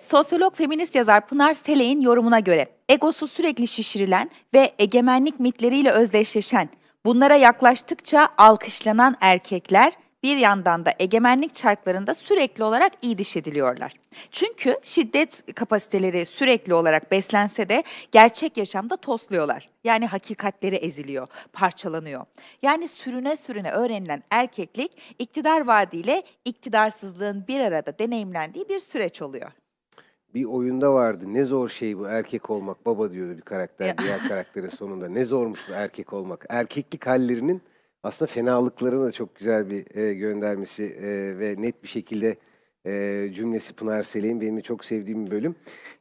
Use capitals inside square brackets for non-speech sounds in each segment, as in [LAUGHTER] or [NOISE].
Sosyolog feminist yazar Pınar Selek'in yorumuna göre egosu sürekli şişirilen ve egemenlik mitleriyle özdeşleşen, bunlara yaklaştıkça alkışlanan erkekler bir yandan da egemenlik çarklarında sürekli olarak iyi ediliyorlar. Çünkü şiddet kapasiteleri sürekli olarak beslense de gerçek yaşamda tosluyorlar. Yani hakikatleri eziliyor, parçalanıyor. Yani sürüne sürüne öğrenilen erkeklik iktidar vaadiyle iktidarsızlığın bir arada deneyimlendiği bir süreç oluyor bir oyunda vardı. Ne zor şey bu erkek olmak. Baba diyordu bir karakter diğer karakterin sonunda. Ne zormuş bu erkek olmak. Erkeklik hallerinin aslında fenalıklarına da çok güzel bir e, göndermesi e, ve net bir şekilde e, cümlesi Pınar Selek'in benim çok sevdiğim bir bölüm.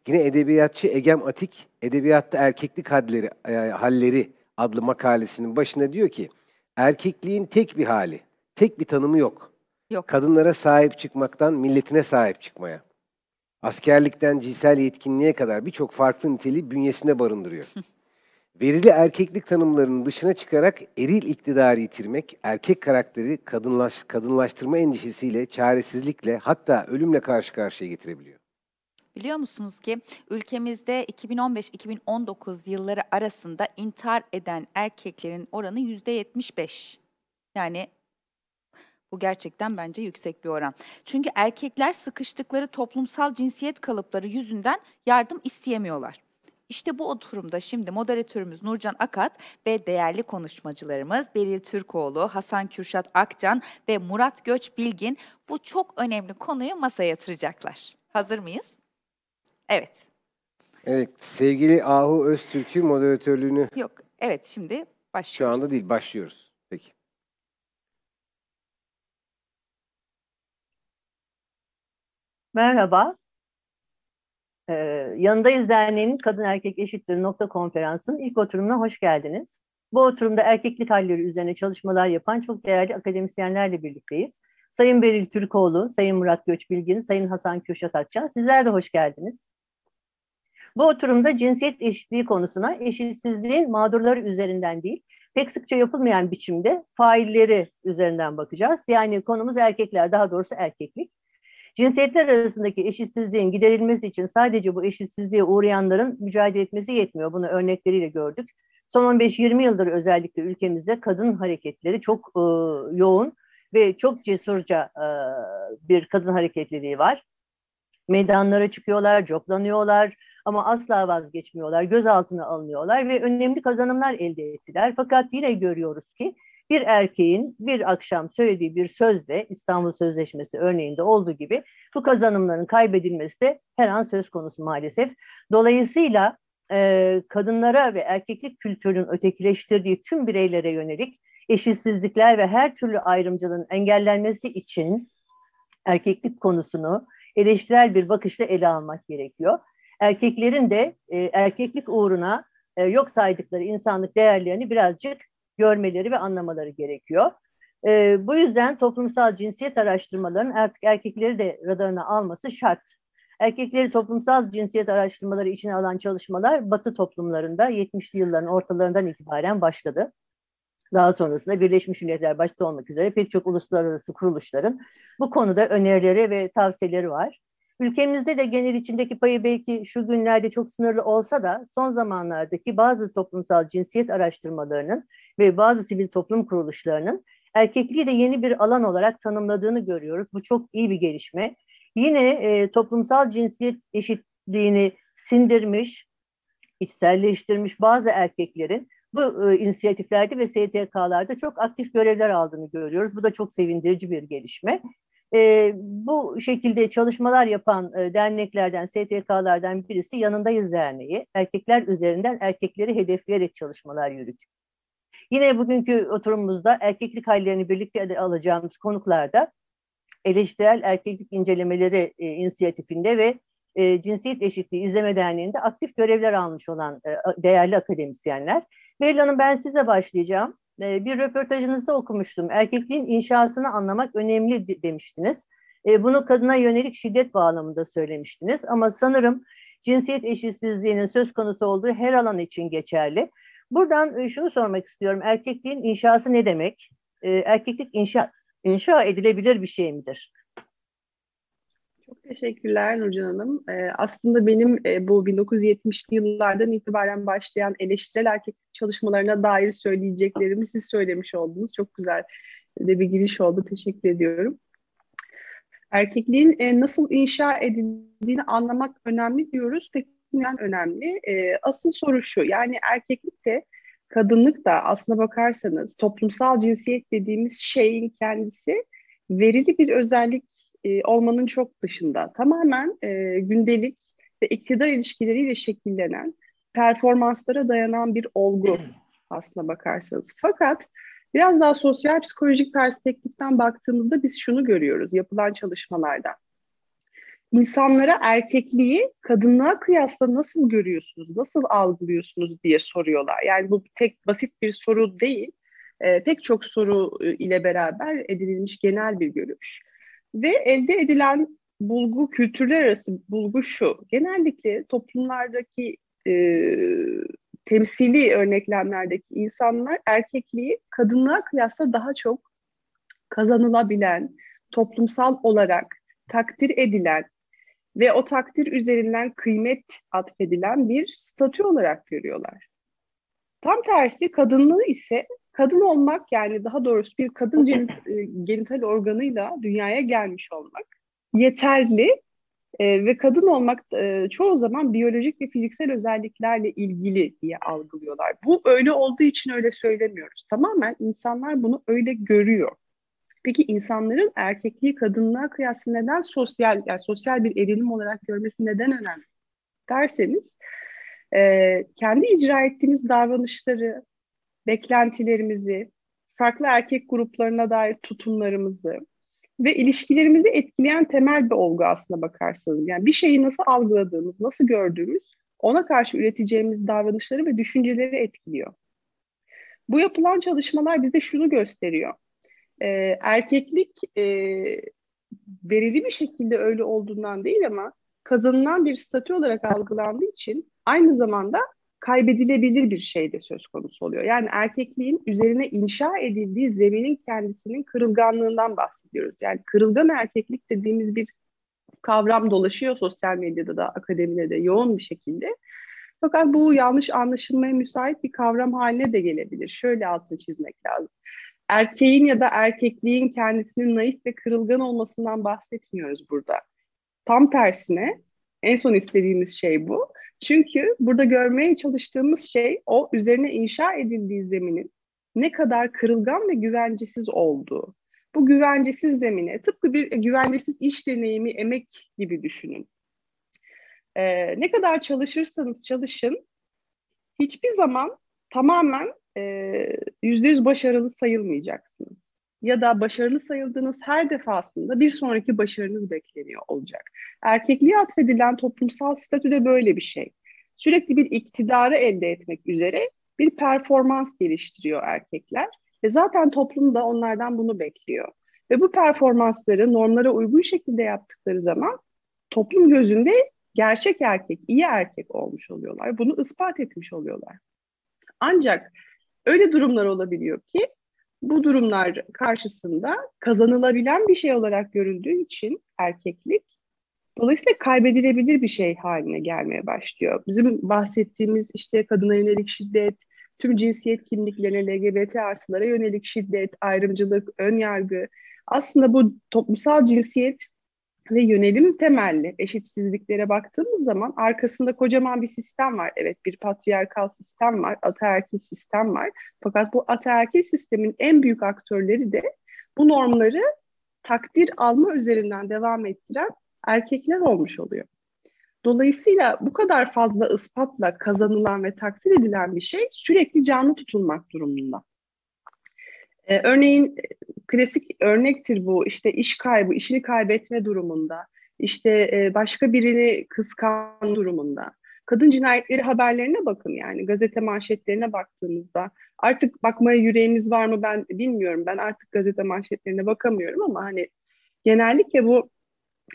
Yine edebiyatçı Egem Atik, Edebiyatta Erkeklik Halleri, e, Halleri adlı makalesinin başında diyor ki, erkekliğin tek bir hali, tek bir tanımı yok. Yok. Kadınlara sahip çıkmaktan milletine sahip çıkmaya. Askerlikten cinsel yetkinliğe kadar birçok farklı niteliği bünyesinde barındırıyor. [LAUGHS] Verili erkeklik tanımlarının dışına çıkarak eril iktidarı yitirmek, erkek karakteri kadınlaş, kadınlaştırma endişesiyle, çaresizlikle hatta ölümle karşı karşıya getirebiliyor. Biliyor musunuz ki ülkemizde 2015-2019 yılları arasında intihar eden erkeklerin oranı %75. Yani bu gerçekten bence yüksek bir oran. Çünkü erkekler sıkıştıkları toplumsal cinsiyet kalıpları yüzünden yardım isteyemiyorlar. İşte bu oturumda şimdi moderatörümüz Nurcan Akat ve değerli konuşmacılarımız Beril Türkoğlu, Hasan Kürşat Akcan ve Murat Göç Bilgin bu çok önemli konuyu masaya yatıracaklar. Hazır mıyız? Evet. Evet, sevgili Ahu Öztürk'ü moderatörlüğünü... Yok, evet şimdi başlıyoruz. Şu anda değil, başlıyoruz. Peki. Merhaba. Ee, Yanındayız Derneği'nin Kadın Erkek Eşittir nokta konferansının ilk oturumuna hoş geldiniz. Bu oturumda erkeklik halleri üzerine çalışmalar yapan çok değerli akademisyenlerle birlikteyiz. Sayın Beril Türkoğlu, Sayın Murat Göçbilgin, Sayın Hasan Kürşat Akçan, sizler de hoş geldiniz. Bu oturumda cinsiyet eşitliği konusuna eşitsizliğin mağdurları üzerinden değil, pek sıkça yapılmayan biçimde failleri üzerinden bakacağız. Yani konumuz erkekler, daha doğrusu erkeklik. Cinsiyetler arasındaki eşitsizliğin giderilmesi için sadece bu eşitsizliğe uğrayanların mücadele etmesi yetmiyor. Bunu örnekleriyle gördük. Son 15-20 yıldır özellikle ülkemizde kadın hareketleri çok e, yoğun ve çok cesurca e, bir kadın hareketliliği var. Meydanlara çıkıyorlar, coplanıyorlar ama asla vazgeçmiyorlar, gözaltına alınıyorlar ve önemli kazanımlar elde ettiler. Fakat yine görüyoruz ki bir erkeğin bir akşam söylediği bir sözle İstanbul Sözleşmesi örneğinde olduğu gibi bu kazanımların kaybedilmesi de her an söz konusu maalesef. Dolayısıyla e, kadınlara ve erkeklik kültürünün ötekileştirdiği tüm bireylere yönelik eşitsizlikler ve her türlü ayrımcılığın engellenmesi için erkeklik konusunu eleştirel bir bakışla ele almak gerekiyor. Erkeklerin de e, erkeklik uğruna e, yok saydıkları insanlık değerlerini birazcık görmeleri ve anlamaları gerekiyor. E, bu yüzden toplumsal cinsiyet araştırmalarının artık erkekleri de radarına alması şart. Erkekleri toplumsal cinsiyet araştırmaları içine alan çalışmalar Batı toplumlarında 70'li yılların ortalarından itibaren başladı. Daha sonrasında Birleşmiş Milletler başta olmak üzere pek çok uluslararası kuruluşların bu konuda önerileri ve tavsiyeleri var. Ülkemizde de genel içindeki payı belki şu günlerde çok sınırlı olsa da son zamanlardaki bazı toplumsal cinsiyet araştırmalarının ve bazı sivil toplum kuruluşlarının erkekliği de yeni bir alan olarak tanımladığını görüyoruz. Bu çok iyi bir gelişme. Yine e, toplumsal cinsiyet eşitliğini sindirmiş, içselleştirmiş bazı erkeklerin bu e, inisiyatiflerde ve STK'larda çok aktif görevler aldığını görüyoruz. Bu da çok sevindirici bir gelişme. E, bu şekilde çalışmalar yapan e, derneklerden, STK'lardan birisi Yanındayız Derneği. Erkekler üzerinden erkekleri hedefleyerek çalışmalar yürütüyor. Yine bugünkü oturumumuzda erkeklik hallerini birlikte alacağımız konuklarda eleştirel erkeklik incelemeleri e, inisiyatifinde ve e, Cinsiyet Eşitliği İzleme Derneği'nde aktif görevler almış olan e, değerli akademisyenler. Belli Hanım ben size başlayacağım. E, bir röportajınızda okumuştum. Erkekliğin inşasını anlamak önemli demiştiniz. E, bunu kadına yönelik şiddet bağlamında söylemiştiniz. Ama sanırım cinsiyet eşitsizliğinin söz konusu olduğu her alan için geçerli. Buradan e, şunu sormak istiyorum. Erkekliğin inşası ne demek? E, erkeklik inşa, inşa edilebilir bir şey midir? Çok teşekkürler Nurcan Hanım. Ee, aslında benim e, bu 1970'li yıllardan itibaren başlayan eleştirel erkek çalışmalarına dair söyleyeceklerimi siz söylemiş oldunuz. Çok güzel de bir giriş oldu. Teşekkür ediyorum. Erkekliğin e, nasıl inşa edildiğini anlamak önemli diyoruz. Peki neden önemli? E, asıl soru şu, yani erkeklik de kadınlık da aslına bakarsanız toplumsal cinsiyet dediğimiz şeyin kendisi verili bir özellik e, olmanın çok dışında. Tamamen e, gündelik ve iktidar ilişkileriyle şekillenen, performanslara dayanan bir olgu [CLEARS THROAT] aslına bakarsanız. Fakat biraz daha sosyal psikolojik perspektiften baktığımızda biz şunu görüyoruz yapılan çalışmalarda. İnsanlara erkekliği kadınlığa kıyasla nasıl görüyorsunuz, nasıl algılıyorsunuz diye soruyorlar. Yani bu tek basit bir soru değil, e, pek çok soru e, ile beraber edinilmiş genel bir görüş. Ve elde edilen bulgu, kültürler arası bulgu şu. Genellikle toplumlardaki e, temsili örneklemlerdeki insanlar erkekliği kadınlığa kıyasla daha çok kazanılabilen, toplumsal olarak takdir edilen ve o takdir üzerinden kıymet atfedilen bir statü olarak görüyorlar. Tam tersi kadınlığı ise kadın olmak yani daha doğrusu bir kadın e, genital organıyla dünyaya gelmiş olmak yeterli e, ve kadın olmak e, çoğu zaman biyolojik ve fiziksel özelliklerle ilgili diye algılıyorlar. Bu öyle olduğu için öyle söylemiyoruz. Tamamen insanlar bunu öyle görüyor. Peki insanların erkekliği kadınlığa kıyasla neden sosyal yani sosyal bir edinim olarak görmesi neden önemli derseniz e, kendi icra ettiğimiz davranışları, beklentilerimizi, farklı erkek gruplarına dair tutumlarımızı ve ilişkilerimizi etkileyen temel bir olgu aslına bakarsanız. Yani bir şeyi nasıl algıladığımız, nasıl gördüğümüz ona karşı üreteceğimiz davranışları ve düşünceleri etkiliyor. Bu yapılan çalışmalar bize şunu gösteriyor. Ee, erkeklik e, verili bir şekilde öyle olduğundan değil ama kazanılan bir statü olarak algılandığı için aynı zamanda kaybedilebilir bir şey de söz konusu oluyor. Yani erkekliğin üzerine inşa edildiği zeminin kendisinin kırılganlığından bahsediyoruz. Yani kırılgan erkeklik dediğimiz bir kavram dolaşıyor sosyal medyada da akademide de yoğun bir şekilde. Fakat bu yanlış anlaşılmaya müsait bir kavram haline de gelebilir. Şöyle altını çizmek lazım. Erkeğin ya da erkekliğin kendisinin naif ve kırılgan olmasından bahsetmiyoruz burada. Tam tersine en son istediğimiz şey bu çünkü burada görmeye çalıştığımız şey o üzerine inşa edildiği zeminin ne kadar kırılgan ve güvencesiz olduğu. Bu güvencesiz zemine tıpkı bir güvencesiz iş deneyimi, emek gibi düşünün. Ee, ne kadar çalışırsanız çalışın hiçbir zaman tamamen e, yüzde yüz başarılı sayılmayacaksınız. Ya da başarılı sayıldığınız her defasında bir sonraki başarınız bekleniyor olacak. Erkekliğe atfedilen toplumsal statü de böyle bir şey. Sürekli bir iktidarı elde etmek üzere bir performans geliştiriyor erkekler. Ve zaten toplum da onlardan bunu bekliyor. Ve bu performansları normlara uygun şekilde yaptıkları zaman toplum gözünde gerçek erkek, iyi erkek olmuş oluyorlar. Bunu ispat etmiş oluyorlar. Ancak öyle durumlar olabiliyor ki bu durumlar karşısında kazanılabilen bir şey olarak görüldüğü için erkeklik dolayısıyla kaybedilebilir bir şey haline gelmeye başlıyor. Bizim bahsettiğimiz işte kadına yönelik şiddet, tüm cinsiyet kimliklerine, LGBT artılara yönelik şiddet, ayrımcılık, ön yargı aslında bu toplumsal cinsiyet ve yönelim temelli eşitsizliklere baktığımız zaman arkasında kocaman bir sistem var. Evet bir patriarkal sistem var, ataerkil sistem var. Fakat bu ataerkil sistemin en büyük aktörleri de bu normları takdir alma üzerinden devam ettiren erkekler olmuş oluyor. Dolayısıyla bu kadar fazla ispatla kazanılan ve takdir edilen bir şey sürekli canlı tutulmak durumunda. Ee, örneğin klasik örnektir bu işte iş kaybı, işini kaybetme durumunda, işte e, başka birini kıskan durumunda. Kadın cinayetleri haberlerine bakın yani gazete manşetlerine baktığımızda artık bakmaya yüreğimiz var mı ben bilmiyorum. Ben artık gazete manşetlerine bakamıyorum ama hani genellikle bu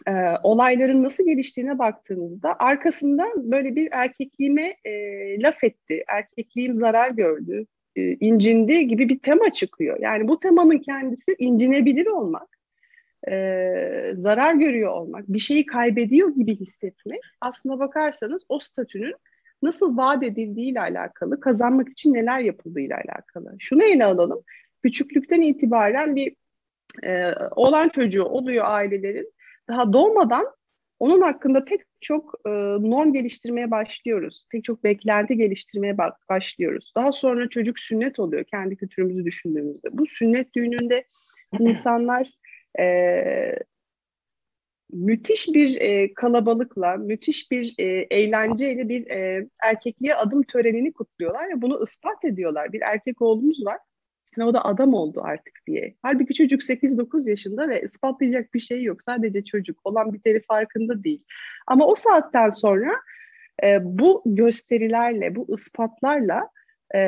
e, olayların nasıl geliştiğine baktığımızda arkasında böyle bir erkekliğime e, laf etti, erkekliğim zarar gördü, e, incindi gibi bir tema çıkıyor. Yani bu temanın kendisi incinebilir olmak e, zarar görüyor olmak, bir şeyi kaybediyor gibi hissetmek aslına bakarsanız o statünün nasıl vaat edildiği ile alakalı, kazanmak için neler yapıldığı ile alakalı. Şunu ele alalım. Küçüklükten itibaren bir e, olan çocuğu oluyor ailelerin. Daha doğmadan onun hakkında pek çok e, norm geliştirmeye başlıyoruz. Pek çok beklenti geliştirmeye başlıyoruz. Daha sonra çocuk sünnet oluyor kendi kültürümüzü düşündüğümüzde. Bu sünnet düğününde insanlar e, müthiş bir e, kalabalıkla, müthiş bir e, eğlenceyle bir e, erkekliğe adım törenini kutluyorlar ve bunu ispat ediyorlar. Bir erkek oğlumuz var ve o da adam oldu artık diye. Halbuki çocuk 8-9 yaşında ve ispatlayacak bir şey yok. Sadece çocuk. Olan biteri farkında değil. Ama o saatten sonra e, bu gösterilerle, bu ispatlarla e,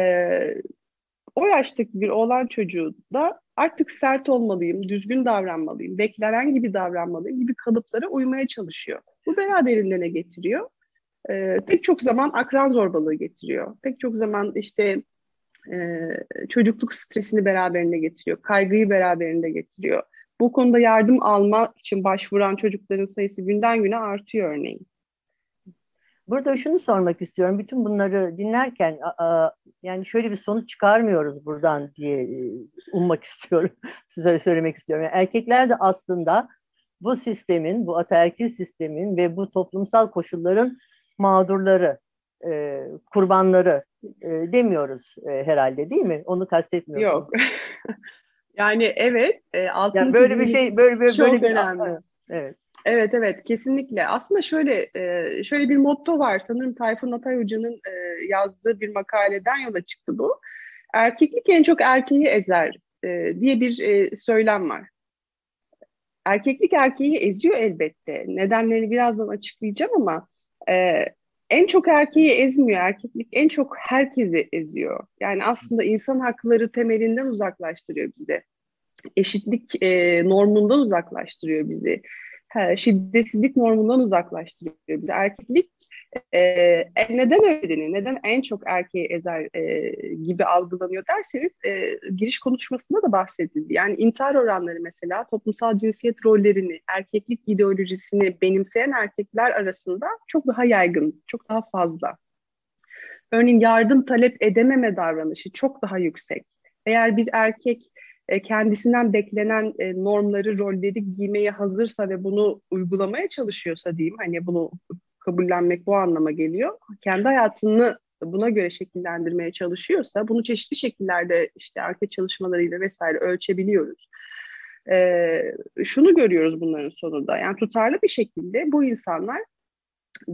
o yaştaki bir oğlan çocuğu da artık sert olmalıyım, düzgün davranmalıyım, beklenen gibi davranmalıyım gibi kalıplara uymaya çalışıyor. Bu beraberinde ne getiriyor? Ee, pek çok zaman akran zorbalığı getiriyor. Pek çok zaman işte e, çocukluk stresini beraberinde getiriyor, kaygıyı beraberinde getiriyor. Bu konuda yardım alma için başvuran çocukların sayısı günden güne artıyor örneğin. Burada şunu sormak istiyorum. Bütün bunları dinlerken yani şöyle bir sonuç çıkarmıyoruz buradan diye e, ummak [LAUGHS] istiyorum. Size söylemek istiyorum. Yani erkekler de aslında bu sistemin, bu ataerkil sistemin ve bu toplumsal koşulların mağdurları, e, kurbanları e, demiyoruz e, herhalde değil mi? Onu kastetmiyorsunuz. Yok. [LAUGHS] yani evet. E, altın yani böyle bir şey, böyle, böyle, çok böyle bir önemli. Evet. Evet evet kesinlikle. Aslında şöyle e, şöyle bir motto var. Sanırım Tayfun Atay Hoca'nın e, yazdığı bir makaleden yola çıktı bu. Erkeklik en çok erkeği ezer e, diye bir söylem var. Erkeklik erkeği eziyor elbette. Nedenlerini birazdan açıklayacağım ama en çok erkeği ezmiyor. Erkeklik en çok herkesi eziyor. Yani aslında insan hakları temelinden uzaklaştırıyor bizi. Eşitlik normundan uzaklaştırıyor bizi şiddetsizlik normundan uzaklaştırıyor bizi. Erkeklik e, e, neden öyle Neden en çok erkeği ezer e, gibi algılanıyor derseniz e, giriş konuşmasında da bahsedildi. Yani intihar oranları mesela toplumsal cinsiyet rollerini, erkeklik ideolojisini benimseyen erkekler arasında çok daha yaygın, çok daha fazla. Örneğin yardım talep edememe davranışı çok daha yüksek. Eğer bir erkek e, kendisinden beklenen e, normları, rolleri giymeye hazırsa ve bunu uygulamaya çalışıyorsa diyeyim, hani bunu kabullenmek bu anlama geliyor. Kendi hayatını buna göre şekillendirmeye çalışıyorsa bunu çeşitli şekillerde işte anket çalışmalarıyla vesaire ölçebiliyoruz. Ee, şunu görüyoruz bunların sonunda yani tutarlı bir şekilde bu insanlar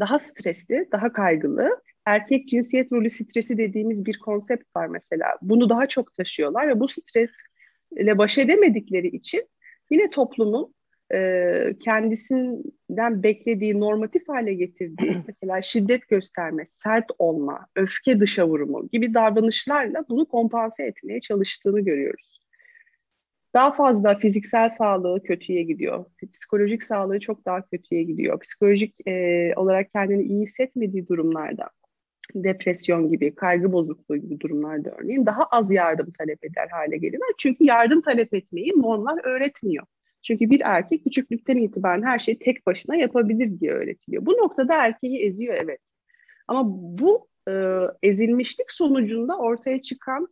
daha stresli, daha kaygılı, erkek cinsiyet rolü stresi dediğimiz bir konsept var mesela. Bunu daha çok taşıyorlar ve bu stres ile baş edemedikleri için yine toplumun e, kendisinden beklediği, normatif hale getirdiği [CLEARS THROAT] mesela şiddet gösterme, sert olma, öfke dışa vurumu gibi davranışlarla bunu kompanse etmeye çalıştığını görüyoruz. Daha fazla fiziksel sağlığı kötüye gidiyor. Psikolojik sağlığı çok daha kötüye gidiyor. Psikolojik e, olarak kendini iyi hissetmediği durumlarda depresyon gibi, kaygı bozukluğu gibi durumlarda örneğin daha az yardım talep eder hale gelirler. Çünkü yardım talep etmeyi normlar öğretmiyor. Çünkü bir erkek küçüklükten itibaren her şeyi tek başına yapabilir diye öğretiliyor. Bu noktada erkeği eziyor evet. Ama bu e, ezilmişlik sonucunda ortaya çıkan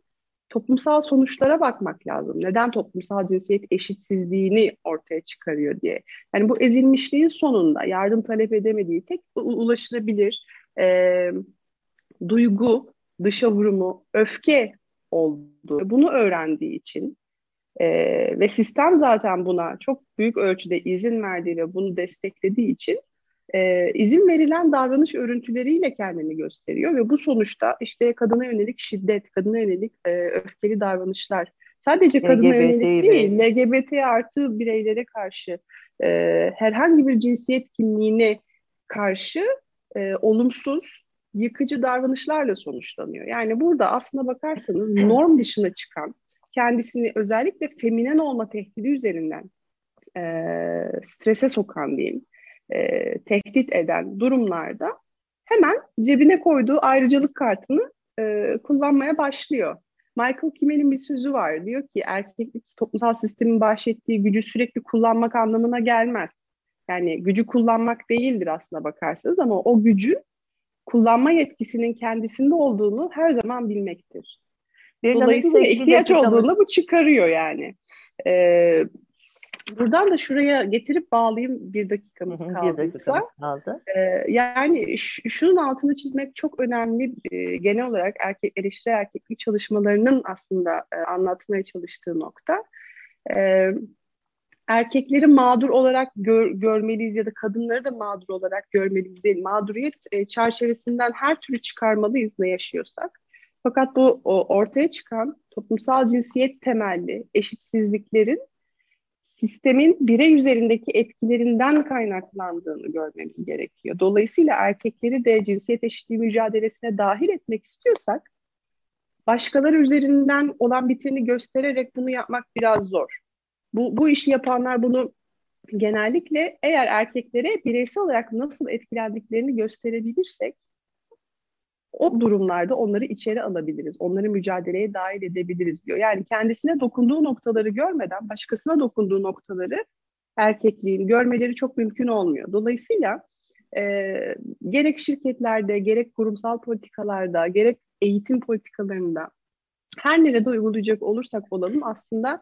toplumsal sonuçlara bakmak lazım. Neden toplumsal cinsiyet eşitsizliğini ortaya çıkarıyor diye. Yani bu ezilmişliğin sonunda yardım talep edemediği tek ulaşılabilir e, duygu, dışa vurumu, öfke oldu. Bunu öğrendiği için e, ve sistem zaten buna çok büyük ölçüde izin verdiği ve bunu desteklediği için e, izin verilen davranış örüntüleriyle kendini gösteriyor ve bu sonuçta işte kadına yönelik şiddet, kadına yönelik e, öfkeli davranışlar sadece kadına LGBT yönelik değil, LGBT artı bireylere karşı e, herhangi bir cinsiyet kimliğine karşı e, olumsuz yıkıcı davranışlarla sonuçlanıyor. Yani burada aslına bakarsanız norm dışına çıkan, kendisini özellikle feminen olma tehdidi üzerinden e, strese sokan diyeyim, e, tehdit eden durumlarda hemen cebine koyduğu ayrıcalık kartını e, kullanmaya başlıyor. Michael Kimmel'in bir sözü var. Diyor ki erkeklik toplumsal sistemin bahşettiği gücü sürekli kullanmak anlamına gelmez. Yani gücü kullanmak değildir aslına bakarsanız ama o gücü kullanma yetkisinin kendisinde olduğunu her zaman bilmektir. Dolayısıyla ihtiyaç olduğunda bu çıkarıyor yani. Ee, buradan da şuraya getirip bağlayayım bir dakikamız Hı hı, kaldıysa. Bir dakikamız kaldı. Ee, yani şunun altını çizmek çok önemli. Ee, genel olarak erkek eleştiri erkeklik çalışmalarının aslında e, anlatmaya çalıştığı nokta. Ee, erkekleri mağdur olarak gör- görmeliyiz ya da kadınları da mağdur olarak görmeliyiz değil. Mağduriyet e, çerçevesinden her türlü çıkarmalıyız ne yaşıyorsak. Fakat bu o, ortaya çıkan toplumsal cinsiyet temelli eşitsizliklerin sistemin birey üzerindeki etkilerinden kaynaklandığını görmemiz gerekiyor. Dolayısıyla erkekleri de cinsiyet eşitliği mücadelesine dahil etmek istiyorsak başkaları üzerinden olan biteni göstererek bunu yapmak biraz zor. Bu, bu işi yapanlar bunu genellikle eğer erkeklere bireysel olarak nasıl etkilendiklerini gösterebilirsek o durumlarda onları içeri alabiliriz. Onları mücadeleye dahil edebiliriz diyor. Yani kendisine dokunduğu noktaları görmeden başkasına dokunduğu noktaları erkekliğin görmeleri çok mümkün olmuyor. Dolayısıyla e, gerek şirketlerde, gerek kurumsal politikalarda, gerek eğitim politikalarında her nerede uygulayacak olursak olalım aslında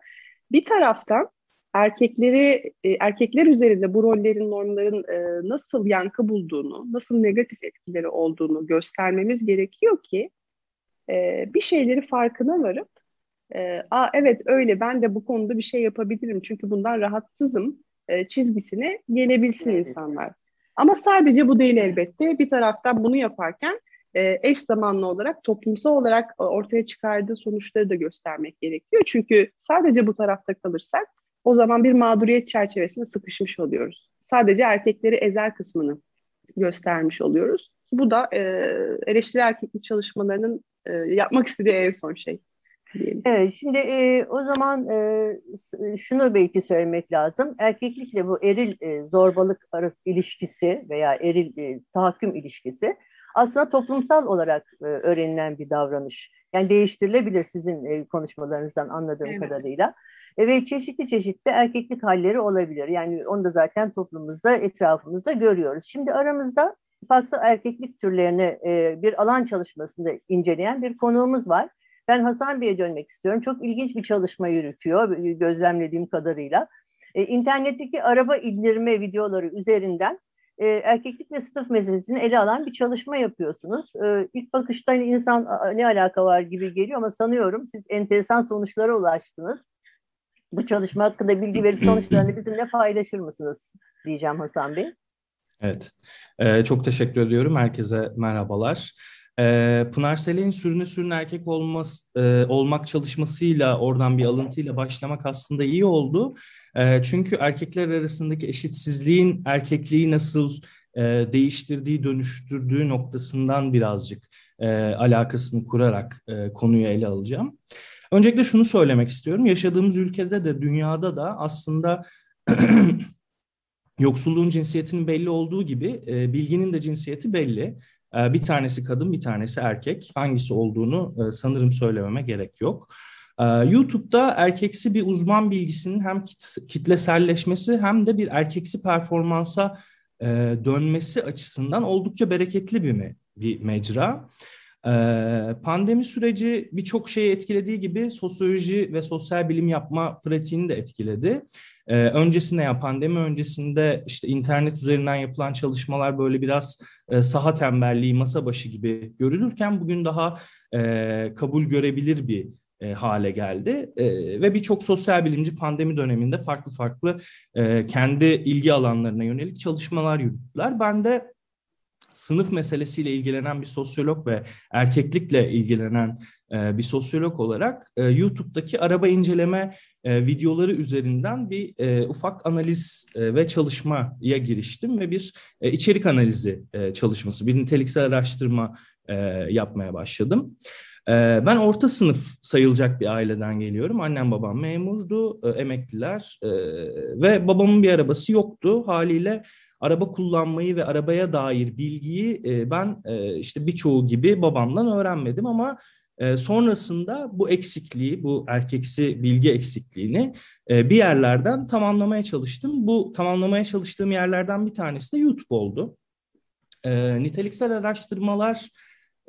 bir taraftan erkekleri e, erkekler üzerinde bu rollerin normların e, nasıl yankı bulduğunu, nasıl negatif etkileri olduğunu göstermemiz gerekiyor ki e, bir şeyleri farkına varıp Aa, evet öyle ben de bu konuda bir şey yapabilirim çünkü bundan rahatsızım çizgisine gelebilsin Evet. insanlar. Ama sadece bu değil elbette. Bir taraftan bunu yaparken e, eş zamanlı olarak toplumsal olarak e, ortaya çıkardığı sonuçları da göstermek gerekiyor. Çünkü sadece bu tarafta kalırsak o zaman bir mağduriyet çerçevesine sıkışmış oluyoruz. Sadece erkekleri ezer kısmını göstermiş oluyoruz. Bu da e, eleştiri erkeklik çalışmalarının e, yapmak istediği en son şey diyelim. Evet, şimdi e, o zaman e, şunu belki söylemek lazım. Erkeklikle bu eril e, zorbalık arası ilişkisi veya eril e, tahakküm ilişkisi aslında toplumsal olarak e, öğrenilen bir davranış. Yani değiştirilebilir sizin e, konuşmalarınızdan anladığım Evet. kadarıyla. E, ve çeşitli çeşitli erkeklik halleri olabilir. Yani onu da zaten toplumumuzda, etrafımızda görüyoruz. Şimdi aramızda farklı erkeklik türlerini e, bir alan çalışmasında inceleyen bir konuğumuz var. Ben Hasan Bey'e dönmek istiyorum. Çok ilginç bir çalışma yürütüyor gözlemlediğim kadarıyla. E, internetteki araba indirme videoları üzerinden e, erkeklik ve sınıf meselesini ele alan bir çalışma yapıyorsunuz. E, ilk bakışta hani insan "Aa, ne alaka var gibi geliyor ama sanıyorum siz enteresan sonuçlara ulaştınız. Bu çalışma hakkında bilgi verip sonuçlarını bizimle paylaşır mısınız diyeceğim Hasan Bey. Evet, Ee, çok teşekkür ediyorum. Herkese merhabalar. Ee, Pınar Selek'in sürüne sürüne erkek olması, e, olmak çalışmasıyla oradan bir alıntıyla başlamak aslında iyi oldu. Ee, çünkü erkekler arasındaki eşitsizliğin erkekliği nasıl e, değiştirdiği, dönüştürdüğü noktasından birazcık e, alakasını kurarak e, konuyu ele alacağım. Öncelikle şunu söylemek istiyorum. Yaşadığımız ülkede de dünyada da aslında [CLEARS THROAT] yoksulluğun cinsiyetinin belli olduğu gibi bilginin de cinsiyeti belli. Bir tanesi kadın, bir tanesi erkek. Hangisi olduğunu sanırım söylememe gerek yok. E, YouTube'da erkeksi bir uzman bilgisinin hem kit- kitleselleşmesi hem de bir erkeksi performansa e, dönmesi açısından oldukça bereketli bir, me- bir mecra. Ee, pandemi süreci birçok şeyi etkilediği gibi sosyoloji ve sosyal bilim yapma pratiğini de etkiledi. Ee, öncesinde ya pandemi öncesinde işte internet üzerinden yapılan çalışmalar böyle biraz e, saha tembelliği, masa başı gibi görülürken bugün daha e, kabul görebilir bir e, hale geldi E, ve birçok sosyal bilimci pandemi döneminde farklı farklı e, kendi ilgi alanlarına yönelik çalışmalar yürüttüler. Ben de sınıf meselesiyle ilgilenen bir sosyolog ve erkeklikle ilgilenen e, bir sosyolog olarak e, YouTube'daki araba inceleme e, videoları üzerinden bir e, ufak analiz e, ve çalışmaya giriştim ve bir e, içerik analizi e, çalışması, bir niteliksel araştırma e, yapmaya başladım. E, ben orta sınıf sayılacak bir aileden geliyorum. Annem babam memurdu, e, emekliler e, ve babamın bir arabası yoktu. Haliyle araba kullanmayı ve arabaya dair bilgiyi e, ben işte birçoğu gibi babamdan öğrenmedim ama sonrasında bu eksikliği, bu erkeksi bilgi eksikliğini bir yerlerden tamamlamaya çalıştım. Bu tamamlamaya çalıştığım yerlerden bir tanesi de YouTube oldu. Niteliksel araştırmalar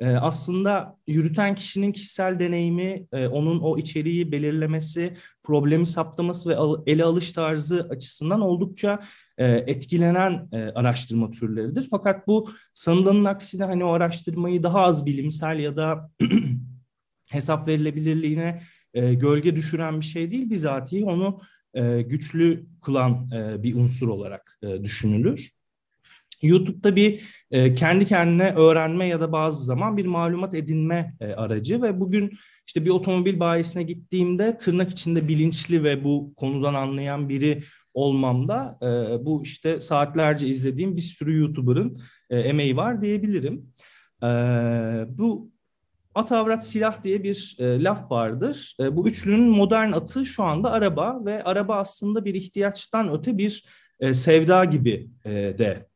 e, aslında yürüten kişinin kişisel deneyimi, e, onun o içeriği belirlemesi, problemi saptaması ve ele alış tarzı açısından oldukça e, etkilenen e, araştırma türleridir. Fakat bu sanılanın aksine hani o araştırmayı daha az bilimsel ya da [CLEARS THROAT] hesap verilebilirliğine gölge düşüren bir şey değil. Bizatihi onu güçlü kılan bir unsur olarak düşünülür. YouTube'da bir e, kendi kendine öğrenme ya da bazı zaman bir malumat edinme e, aracı ve bugün işte bir otomobil bayisine gittiğimde tırnak içinde bilinçli ve bu konudan anlayan biri olmamda e, bu işte saatlerce izlediğim bir sürü YouTuber'ın e, emeği var diyebilirim. E, bu at avrat silah diye bir e, laf vardır. E, bu üçlünün modern atı şu anda araba ve araba aslında bir ihtiyaçtan öte bir e, sevda gibi e, de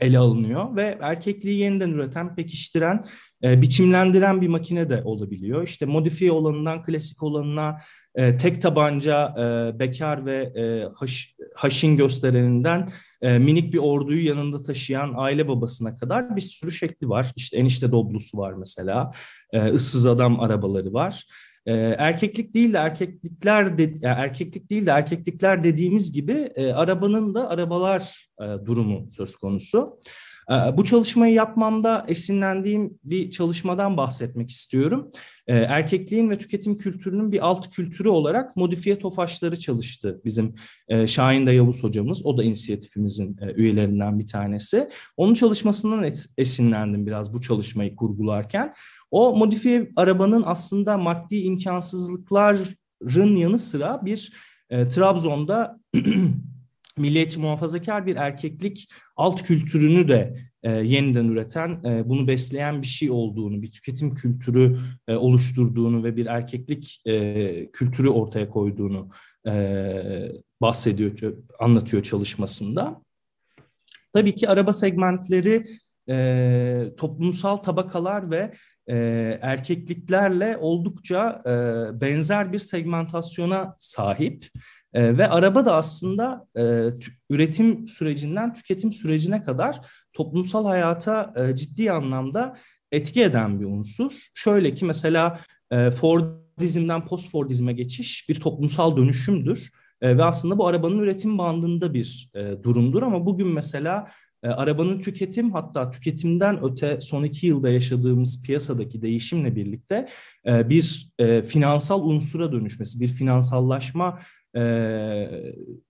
ele alınıyor ve erkekliği yeniden üreten, pekiştiren, e, biçimlendiren bir makine de olabiliyor. İşte modifiye olanından klasik olanına e, tek tabanca, e, bekar ve e, haş, haşin göstereninden e, minik bir orduyu yanında taşıyan aile babasına kadar bir sürü şekli var. İşte enişte doblusu var mesela, e, ıssız adam arabaları var. E, erkeklik değil de erkeklikler de, yani erkeklik değil de erkeklikler dediğimiz gibi e, arabanın da arabalar e, durumu söz konusu. E, bu çalışmayı yapmamda esinlendiğim bir çalışmadan bahsetmek istiyorum. E, erkekliğin ve tüketim kültürünün bir alt kültürü olarak modifiye tofaşları çalıştı bizim e, Şahin de Yavuz hocamız. O da inisiyatifimizin e, üyelerinden bir tanesi. Onun çalışmasından esinlendim biraz bu çalışmayı kurgularken. O modifiye arabanın aslında maddi imkansızlıkların yanı sıra bir e, Trabzon'da [CLEARS THROAT] milliyetçi muhafazakar bir erkeklik alt kültürünü de e, yeniden üreten, e, bunu besleyen bir şey olduğunu, bir tüketim kültürü e, oluşturduğunu ve bir erkeklik e, kültürü ortaya koyduğunu e, bahsediyor, anlatıyor çalışmasında. Tabii ki araba segmentleri e, toplumsal tabakalar ve e, erkekliklerle oldukça e, benzer bir segmentasyona sahip. E, ve araba da aslında e, üretim sürecinden tüketim sürecine kadar toplumsal hayata e, ciddi anlamda etki eden bir unsur. Şöyle ki mesela e, Fordizmden post-Fordizme geçiş bir toplumsal dönüşümdür. E, ve aslında bu arabanın üretim bandında bir e, durumdur ama bugün mesela e, arabanın tüketim hatta tüketimden öte son iki yılda yaşadığımız piyasadaki değişimle birlikte e, bir e, finansal unsura dönüşmesi, bir finansallaşma e,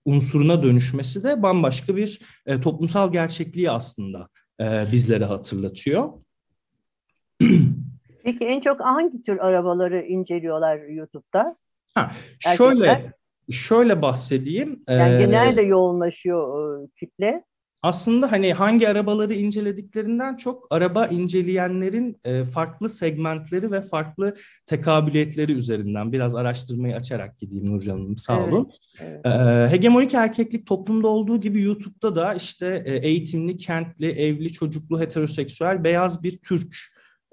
unsuruna dönüşmesi de bambaşka bir e, toplumsal gerçekliği aslında e, bizlere hatırlatıyor. [CLEARS THROAT] Peki en çok hangi tür arabaları inceliyorlar YouTube'da? Ha, şöyle şöyle bahsedeyim. Yani ee, genelde yoğunlaşıyor kitle aslında hani hangi arabaları incelediklerinden çok araba inceleyenlerin e, farklı segmentleri ve farklı tekabüliyetleri üzerinden biraz araştırmayı açarak gideyim Nurcan Hanım sağ olun. Evet, evet. E, hegemonik erkeklik toplumda olduğu gibi YouTube'da da işte e, eğitimli, kentli, evli, çocuklu, heteroseksüel, beyaz bir Türk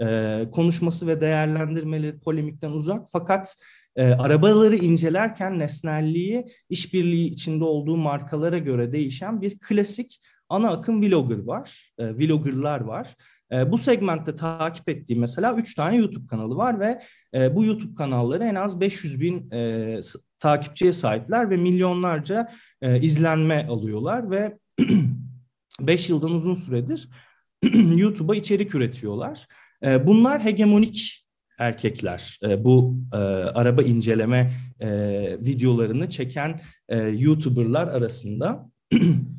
e, konuşması ve değerlendirmeleri polemikten uzak fakat e, arabaları incelerken nesnelliği işbirliği içinde olduğu markalara göre değişen bir klasik ana akım vlogger var, e, vloggerlar var. E, bu segmentte takip ettiğim mesela 3 tane YouTube kanalı var ve e, bu YouTube kanalları en az 500 bin e, takipçiye sahipler ve milyonlarca e, izlenme alıyorlar ve [CLEARS THROAT] 5 yıldan uzun süredir [CLEARS THROAT] YouTube'a içerik üretiyorlar. E, bunlar hegemonik erkekler. E, bu e, araba inceleme e, videolarını çeken e, YouTuber'lar arasında. [CLEARS THROAT]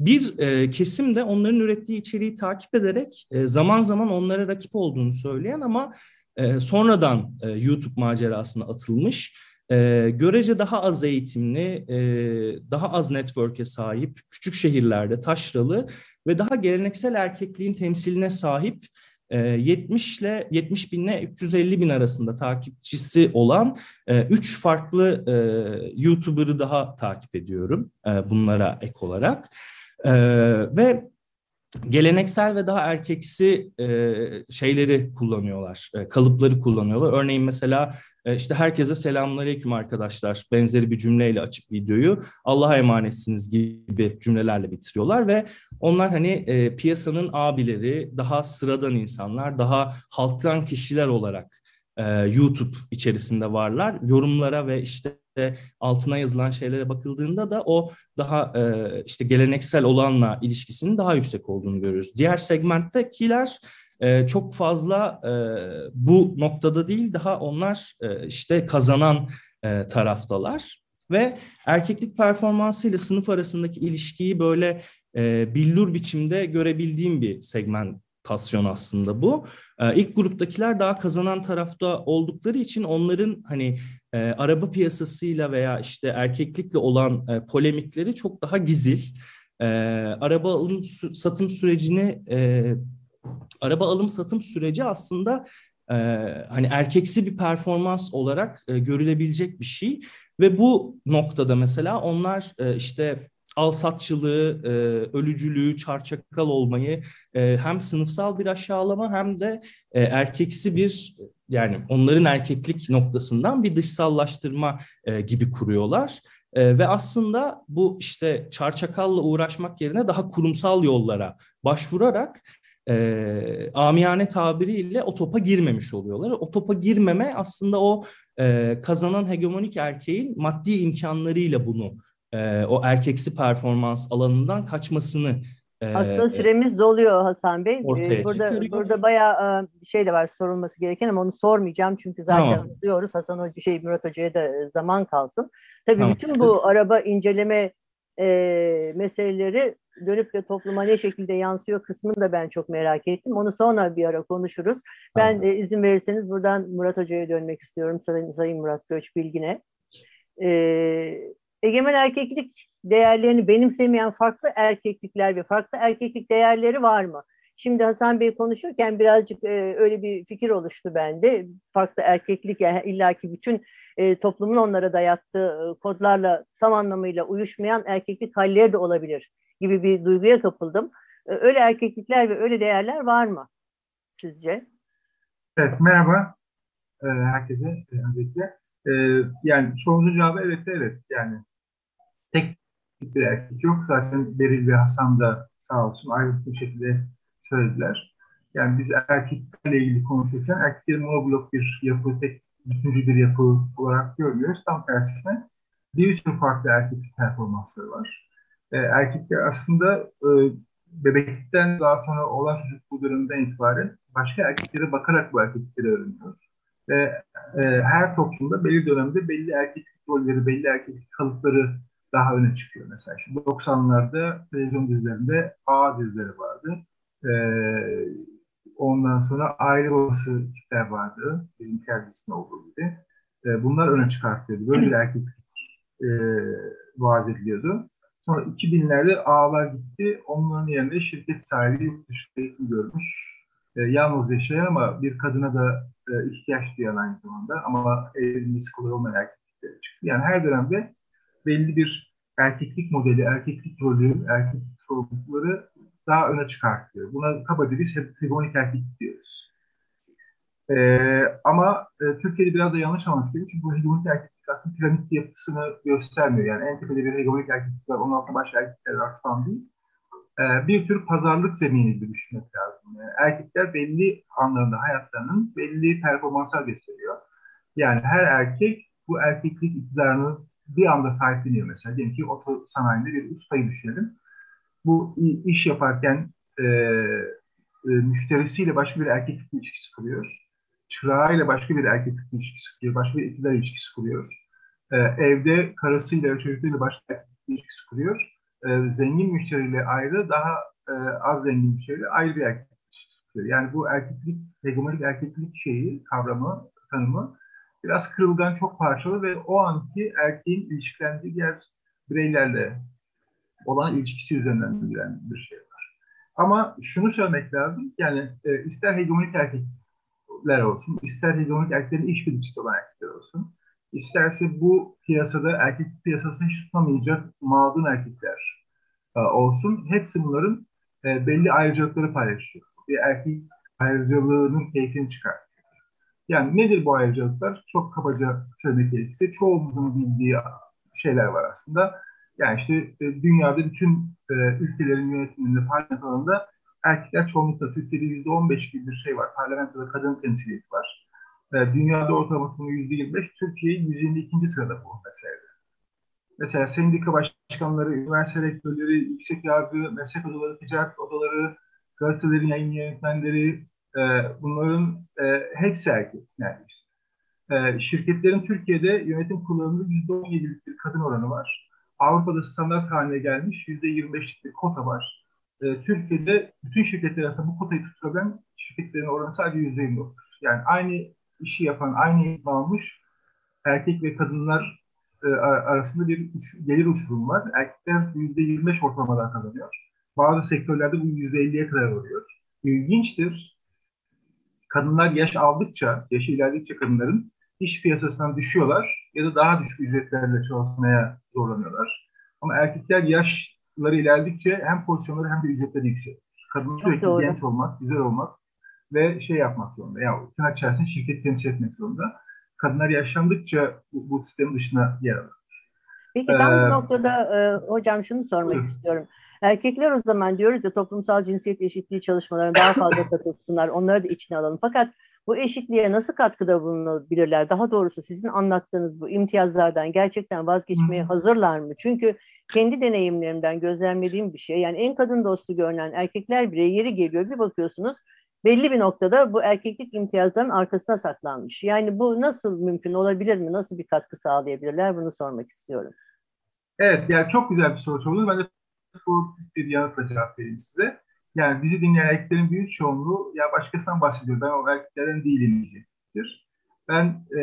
Bir e, kesim de onların ürettiği içeriği takip ederek e, zaman zaman onlara rakip olduğunu söyleyen ama e, sonradan e, YouTube macerasına atılmış, e, görece daha az eğitimli, e, daha az network'e sahip, küçük şehirlerde taşralı ve daha geleneksel erkekliğin temsiline sahip 70 ile 70 bin ile 350 bin arasında takipçisi olan 3 farklı YouTuber'ı daha takip ediyorum bunlara ek olarak. Ee, ve geleneksel ve daha erkeksi e, şeyleri kullanıyorlar, e, kalıpları kullanıyorlar. Örneğin mesela e, işte herkese selamünaleyküm arkadaşlar benzeri bir cümleyle açıp videoyu Allah'a emanetsiniz gibi cümlelerle bitiriyorlar ve onlar hani e, piyasanın abileri, daha sıradan insanlar, daha halktan kişiler olarak e, YouTube içerisinde varlar. Yorumlara ve işte altına yazılan şeylere bakıldığında da o daha e, işte geleneksel olanla ilişkisinin daha yüksek olduğunu görüyoruz. Diğer segmenttekiler e, çok fazla e, bu noktada değil daha onlar e, işte kazanan e, taraftalar ve erkeklik performansıyla sınıf arasındaki ilişkiyi böyle e, billur biçimde görebildiğim bir segmentasyon aslında bu. E, ilk gruptakiler daha kazanan tarafta oldukları için onların hani e, araba piyasasıyla veya işte erkeklikle olan e, polemikleri çok daha gizil. E, araba alım satım sürecini e, araba alım satım süreci aslında e, hani erkeksi bir performans olarak e, görülebilecek bir şey ve bu noktada mesela onlar e, işte alsatçılığı, e, ölücülüğü, çarçakal olmayı e, hem sınıfsal bir aşağılama hem de e, erkeksi bir yani onların erkeklik noktasından bir dışsallaştırma e, gibi kuruyorlar. E, ve aslında bu işte çarçakalla uğraşmak yerine daha kurumsal yollara başvurarak e, amiyane tabiriyle o topa girmemiş oluyorlar. O topa girmeme aslında o e, kazanan hegemonik erkeğin maddi imkanlarıyla bunu e, o erkeksi performans alanından kaçmasını aslında süremiz doluyor Hasan Bey. Ortaya burada çıkıyor. burada bayağı şey de var sorulması gereken ama onu sormayacağım çünkü zaten Tamam. diyoruz Hasan Hoca şey Murat Hoca'ya da zaman kalsın. Tabii Tamam. bütün bu araba inceleme e, meseleleri dönüp de topluma ne şekilde yansıyor kısmını da ben çok merak ettim. Onu sonra bir ara konuşuruz. Ben Tamam. e, izin verirseniz buradan Murat Hoca'ya dönmek istiyorum. Sayın, Sayın Murat Göç Bilgin'e. E, egemen erkeklik değerlerini benimsemeyen farklı erkeklikler ve farklı erkeklik değerleri var mı? Şimdi Hasan Bey konuşurken birazcık e, öyle bir fikir oluştu bende. Farklı erkeklik yani illaki bütün e, toplumun onlara dayattığı e, kodlarla tam anlamıyla uyuşmayan erkeklik halleri de olabilir gibi bir duyguya kapıldım. E, öyle erkeklikler ve öyle değerler var mı sizce? Evet, merhaba e, herkese e, öncelikle. E, yani sorunun cevabı evet evet. Yani tek bir erkek yok. Zaten Beril ve Hasan da sağ olsun ayrıntılı bir şekilde söylediler. Yani biz erkeklerle ilgili konuşurken erkeklerin monoblok bir yapı, tek bütüncül bir yapı olarak görmüyoruz. Tam tersine bir sürü farklı erkeklik performansları var. E, erkekler aslında e, bebeklikten daha sonra olan çocuk dönemden itibaren başka erkeklere bakarak bu erkeklikleri öğreniyoruz. Ve e, her toplumda belli dönemde belli erkeklik rolleri, belli erkeklik kalıpları daha öne çıkıyor mesela. Şimdi 90'larda televizyon dizilerinde A dizileri vardı. Ee, ondan sonra aile babası tipler vardı. Bizim kendisinde olduğu gibi. Ee, bunlar öne çıkartıyordu. Böyle bir erkek e, vaaz ediliyordu. Sonra 2000'lerde ağlar gitti. Onların yerine şirket sahibi yurt dışında eğitim görmüş. E, yalnız yaşayan ama bir kadına da e, ihtiyaç duyan aynı zamanda. Ama evlenmesi kolay olmayan erkekler çıktı. Yani her dönemde belli bir erkeklik modeli, erkeklik rolü, erkeklik sorumlulukları daha öne çıkartıyor. Buna kabaca biz hegemonik erkeklik diyoruz. Ee, ama e, Türkiye'de biraz da yanlış anlaşılıyor. Çünkü bu hegemonik erkeklik aslında piramit yapısını göstermiyor. Yani en tepede bir hegemonik erkeklik var, onun altında başka erkekler var falan değil. Ee, bir tür pazarlık zemini gibi düşünmek lazım. Yani erkekler belli anlarında hayatlarının belli performanslar gösteriyor. Yani her erkek bu erkeklik iktidarını bir anda sahipleniyor mesela. Diyelim ki oto sanayinde bir ustayı düşünelim. Bu iş yaparken e, e, müşterisiyle başka bir erkeklik ilişkisi kuruyor. Çırağıyla başka bir erkeklik ilişkisi kuruyor. Başka bir iktidar ilişkisi kuruyor. E, evde karısıyla, çocuklarıyla başka erkeklik ilişkisi kuruyor. E, zengin müşteriyle ayrı, daha e, az zengin müşteriyle ayrı bir erkeklik ilişkisi kuruyor. Yani bu erkeklik, hegemonik erkeklik şeyi, kavramı, tanımı biraz kırılgan, çok parçalı ve o anki erkeğin ilişkilendiği diğer bireylerle olan ilişkisi üzerinden bildiren bir şey var. Ama şunu söylemek lazım, yani e, ister hegemonik erkekler olsun, ister hegemonik erkeklerin işbirlikçisi olan erkekler olsun, isterse bu piyasada erkek piyasasını hiç tutamayacak mağdun erkekler e, olsun, hepsi bunların e, belli ayrıcalıkları paylaşıyor. Bir erkek ayrıcalığının keyfini çıkar. Yani nedir bu ayrıcalıklar? Çok kabaca söylemek gerekirse çoğumuzun bildiği şeyler var aslında. Yani işte e, dünyada bütün e, ülkelerin yönetiminde parlamento alanında erkekler çoğunlukla Türkiye'de yüzde on beş gibi bir şey var. Parlamentoda kadın temsiliyeti var. E, dünyada ortalamasının yüzde yirmi beş, Türkiye 122. sırada bu meselede. Mesela sendika başkanları, üniversite rektörleri, yüksek yargı, meslek odaları, ticaret odaları, gazetelerin yayın yönetmenleri, e, bunların e, hepsi erkek neredeyse. E, şirketlerin Türkiye'de yönetim kurullarında %17'lik bir kadın oranı var. Avrupa'da standart haline gelmiş %25'lik bir kota var. E, Türkiye'de bütün şirketler arasında bu kotayı tutturabilen şirketlerin oranı sadece %29. Yani aynı işi yapan, aynı eğitim almış erkek ve kadınlar e, arasında bir uç, gelir uçurumu var. Erkekler %25 ortalamadan kazanıyor. Bazı sektörlerde bu %50'ye kadar oluyor. İlginçtir. Kadınlar yaş aldıkça, yaşı ilerledikçe kadınların iş piyasasından düşüyorlar ya da daha düşük ücretlerle çalışmaya zorlanıyorlar. Ama erkekler yaşları ilerledikçe hem pozisyonları hem de ücretleri yükseliyor. Kadın sürekli doğru. genç olmak, güzel olmak ve şey yapmak zorunda. Yani tırnak içerisinde şirket temsil etmek zorunda. Kadınlar yaşlandıkça bu, bu sistemin dışına yer alır. Peki tam ee, bu noktada e, hocam şunu sormak evet. istiyorum. Erkekler o zaman diyoruz ya toplumsal cinsiyet eşitliği çalışmalarına daha fazla katılsınlar, onları da içine alalım. Fakat bu eşitliğe nasıl katkıda bulunabilirler? Daha doğrusu sizin anlattığınız bu imtiyazlardan gerçekten vazgeçmeye hazırlar mı? Çünkü kendi deneyimlerimden gözlemlediğim bir şey. Yani en kadın dostu görünen erkekler bile yeri geliyor bir bakıyorsunuz belli bir noktada bu erkeklik imtiyazların arkasına saklanmış. Yani bu nasıl mümkün olabilir mi? Nasıl bir katkı sağlayabilirler? Bunu sormak istiyorum. Evet, yani çok güzel bir soru sordunuz. Ben de bu bir yanıtla cevap vereyim size. Yani bizi dinleyen erkeklerin büyük çoğunluğu ya başkasından bahsediyor. Ben o erkeklerden değilim diyecektir. Ben e,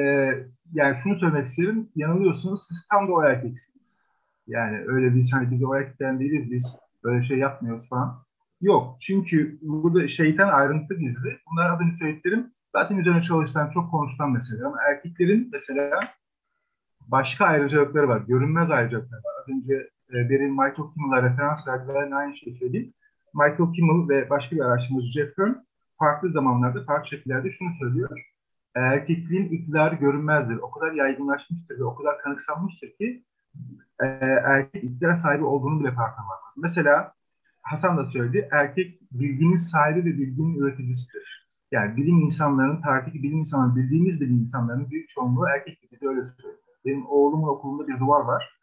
yani şunu söylemek isterim. Yanılıyorsunuz. Siz tam da o erkeksiniz. Yani öyle biz hani biz o erkeklerden değiliz. Biz böyle şey yapmıyoruz falan. Yok. Çünkü burada şeytan ayrıntı gizli. Bunlar adını söylediklerim zaten üzerine çalışılan, çok konuşulan mesele. Ama erkeklerin mesela başka ayrıcalıkları var. Görünmez ayrıcalıkları var. Az önce e, Berin Michael Kimmel'a referans verdiler. Aynı şeyi söyleyeyim. Michael Kimmel ve başka bir araştırmacı Jeff Kern farklı zamanlarda, farklı şekillerde şunu söylüyor. Erkekliğin iktidarı görünmezdir. O kadar yaygınlaşmıştır ve o kadar kanıksanmıştır ki e, erkek iktidar sahibi olduğunu bile farkına varmaz. Mesela Hasan da söyledi, erkek bilginin sahibi ve bilginin üreticisidir. Yani bilim insanlarının, tarihteki bilim insanları, bildiğimiz bilim insanlarının büyük çoğunluğu erkek gibi de öyle söylüyor. Benim oğlumun okulunda bir duvar var.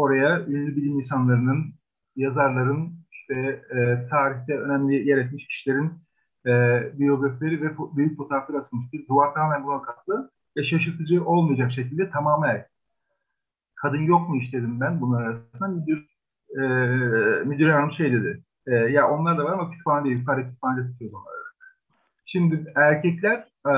Oraya ünlü bilim insanlarının, yazarların, işte e, tarihte önemli yer etmiş kişilerin e, biyografileri ve büyük fotoğrafları asılmıştır. Duvar tamamen buna kaplı ve şaşırtıcı olmayacak şekilde tamamen erkek. Kadın yok mu iş dedim ben bunlar arasında. Müdür, e, müdür hanım şey dedi. E, ya onlar da var ama kütüphane değil. Yukarı kütüphanede tutuyor onları. Şimdi erkekler e,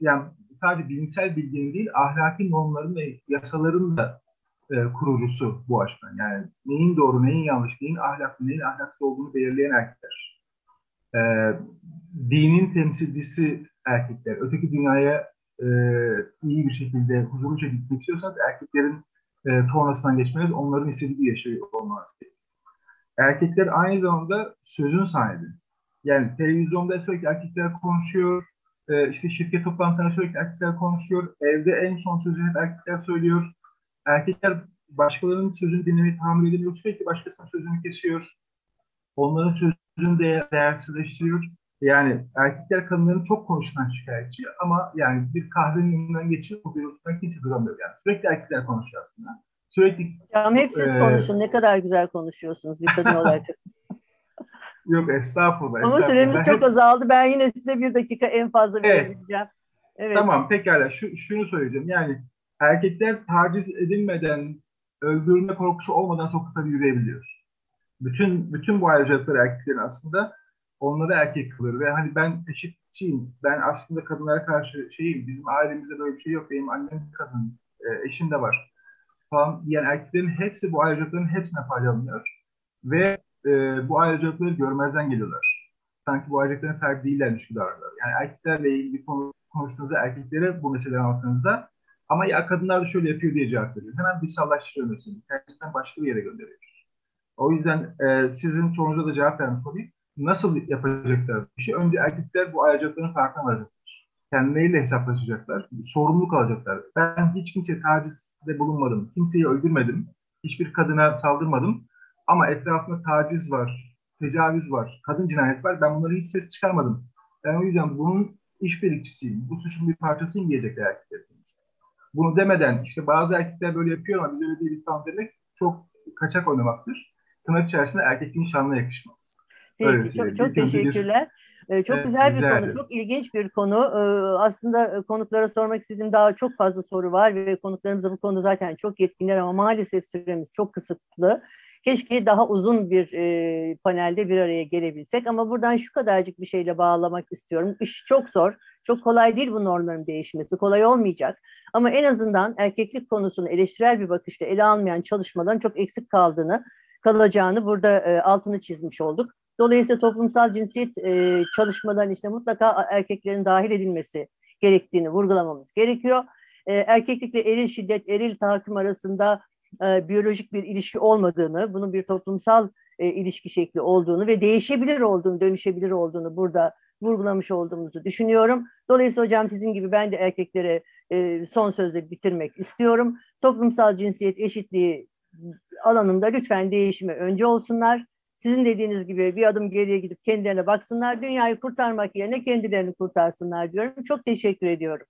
yani sadece bilimsel bilginin değil ahlaki normların ve yasaların da e, kurucusu bu açıdan. Yani neyin doğru, neyin yanlış, neyin ahlaklı, neyin ahlaksız olduğunu belirleyen erkekler. E, dinin temsilcisi erkekler. Öteki dünyaya e, iyi bir şekilde, huzurluca gitmek istiyorsanız erkeklerin e, tornasından geçmeniz onların istediği yaşıyor olmanız Erkekler aynı zamanda sözün sahibi. Yani televizyonda sürekli erkekler konuşuyor, e, işte şirket toplantılarında sürekli erkekler konuşuyor, evde en son sözü hep erkekler söylüyor erkekler başkalarının sözünü dinlemeyi tahammül edemiyor. Sürekli başkasının sözünü kesiyor. Onların sözünü değer, değersizleştiriyor. Yani erkekler kadınların çok konuşulan şikayetçi ama yani bir kahvenin önünden geçip bu bir oturdan kimse duramıyor yani. Sürekli erkekler konuşuyor aslında. Sürekli Hocam hep siz e, konuşun. Ne kadar güzel konuşuyorsunuz bir kadın olarak. [LAUGHS] [LAUGHS] Yok estağfurullah. Ama estağfurullah. süremiz ben çok hep... azaldı. Ben yine size bir dakika en fazla verebileceğim. Evet. evet. Tamam pekala. Şu, şunu söyleyeceğim. Yani erkekler taciz edilmeden, öldürülme korkusu olmadan sokakta yürüyebiliyor. Bütün bütün bu ayrıcalıklar erkeklerin aslında onları erkek kılır ve hani ben eşitçiyim, ben aslında kadınlara karşı şeyim, bizim ailemizde böyle bir şey yok, benim annem kadın, e, eşim de var falan diyen erkeklerin hepsi bu ayrıcalıkların hepsine faydalanıyor ve e, bu ayrıcalıkları görmezden geliyorlar. Sanki bu ayrıcalıkların sahip değillermiş gibi davranıyorlar. Yani erkeklerle ilgili konu, konuştuğunuzda erkeklere bu meseleleri anlattığınızda ama ya kadınlar da şöyle yapıyor diye cevap veriyor. Hemen dışsallaştırıyor mesela. Kendisinden başka bir yere gönderiyor. O yüzden e, sizin sorunuza da cevap vermiş olayım. nasıl yapacaklar bu işi? Önce erkekler bu ayrıcalıkların farkına varacaklar. Kendileriyle hesaplaşacaklar. Sorumluluk alacaklar. Ben hiç kimseye tacizde bulunmadım. Kimseyi öldürmedim. Hiçbir kadına saldırmadım. Ama etrafında taciz var, tecavüz var, kadın cinayet var. Ben bunları hiç ses çıkarmadım. Ben o yüzden bunun işbirlikçisiyim. Bu suçun bir parçasıyım diyecekler erkekler. Bunu demeden işte bazı erkekler böyle yapıyor ama biz öyle değiliz tam demek çok kaçak oynamaktır. Tırnak içerisinde erkekliğin şanına yakışmaz. Peki, Öyle çok, çok bir- bir- teşekkürler. Ee, çok güzel bir rica konu, çok ilginç bir konu. Ee, aslında e, konuklara sormak istediğim daha çok fazla soru var ve konuklarımız da bu konuda zaten çok yetkinler ama maalesef süremiz çok kısıtlı. Keşke daha uzun bir e, panelde bir araya gelebilsek ama buradan şu kadarcık bir şeyle bağlamak istiyorum. İş çok zor, çok kolay değil bu normların değişmesi, kolay olmayacak. Ama en azından erkeklik konusunu eleştirel bir bakışla ele almayan çalışmaların çok eksik kaldığını, kalacağını burada e, altını çizmiş olduk. Dolayısıyla toplumsal cinsiyet e, çalışmalarının işte mutlaka erkeklerin dahil edilmesi gerektiğini vurgulamamız gerekiyor. E, erkeklikle eril şiddet, eril tahakküm arasında e, biyolojik bir ilişki olmadığını, bunun bir toplumsal e, ilişki şekli olduğunu ve değişebilir olduğunu, dönüşebilir olduğunu burada vurgulamış olduğumuzu düşünüyorum. Dolayısıyla hocam sizin gibi ben de erkeklere e, son sözle bitirmek istiyorum. Toplumsal cinsiyet eşitliği alanında lütfen değişime önce olsunlar. Sizin dediğiniz gibi bir adım geriye gidip kendilerine baksınlar. Dünyayı kurtarmak yerine kendilerini kurtarsınlar diyorum. Çok teşekkür ediyorum.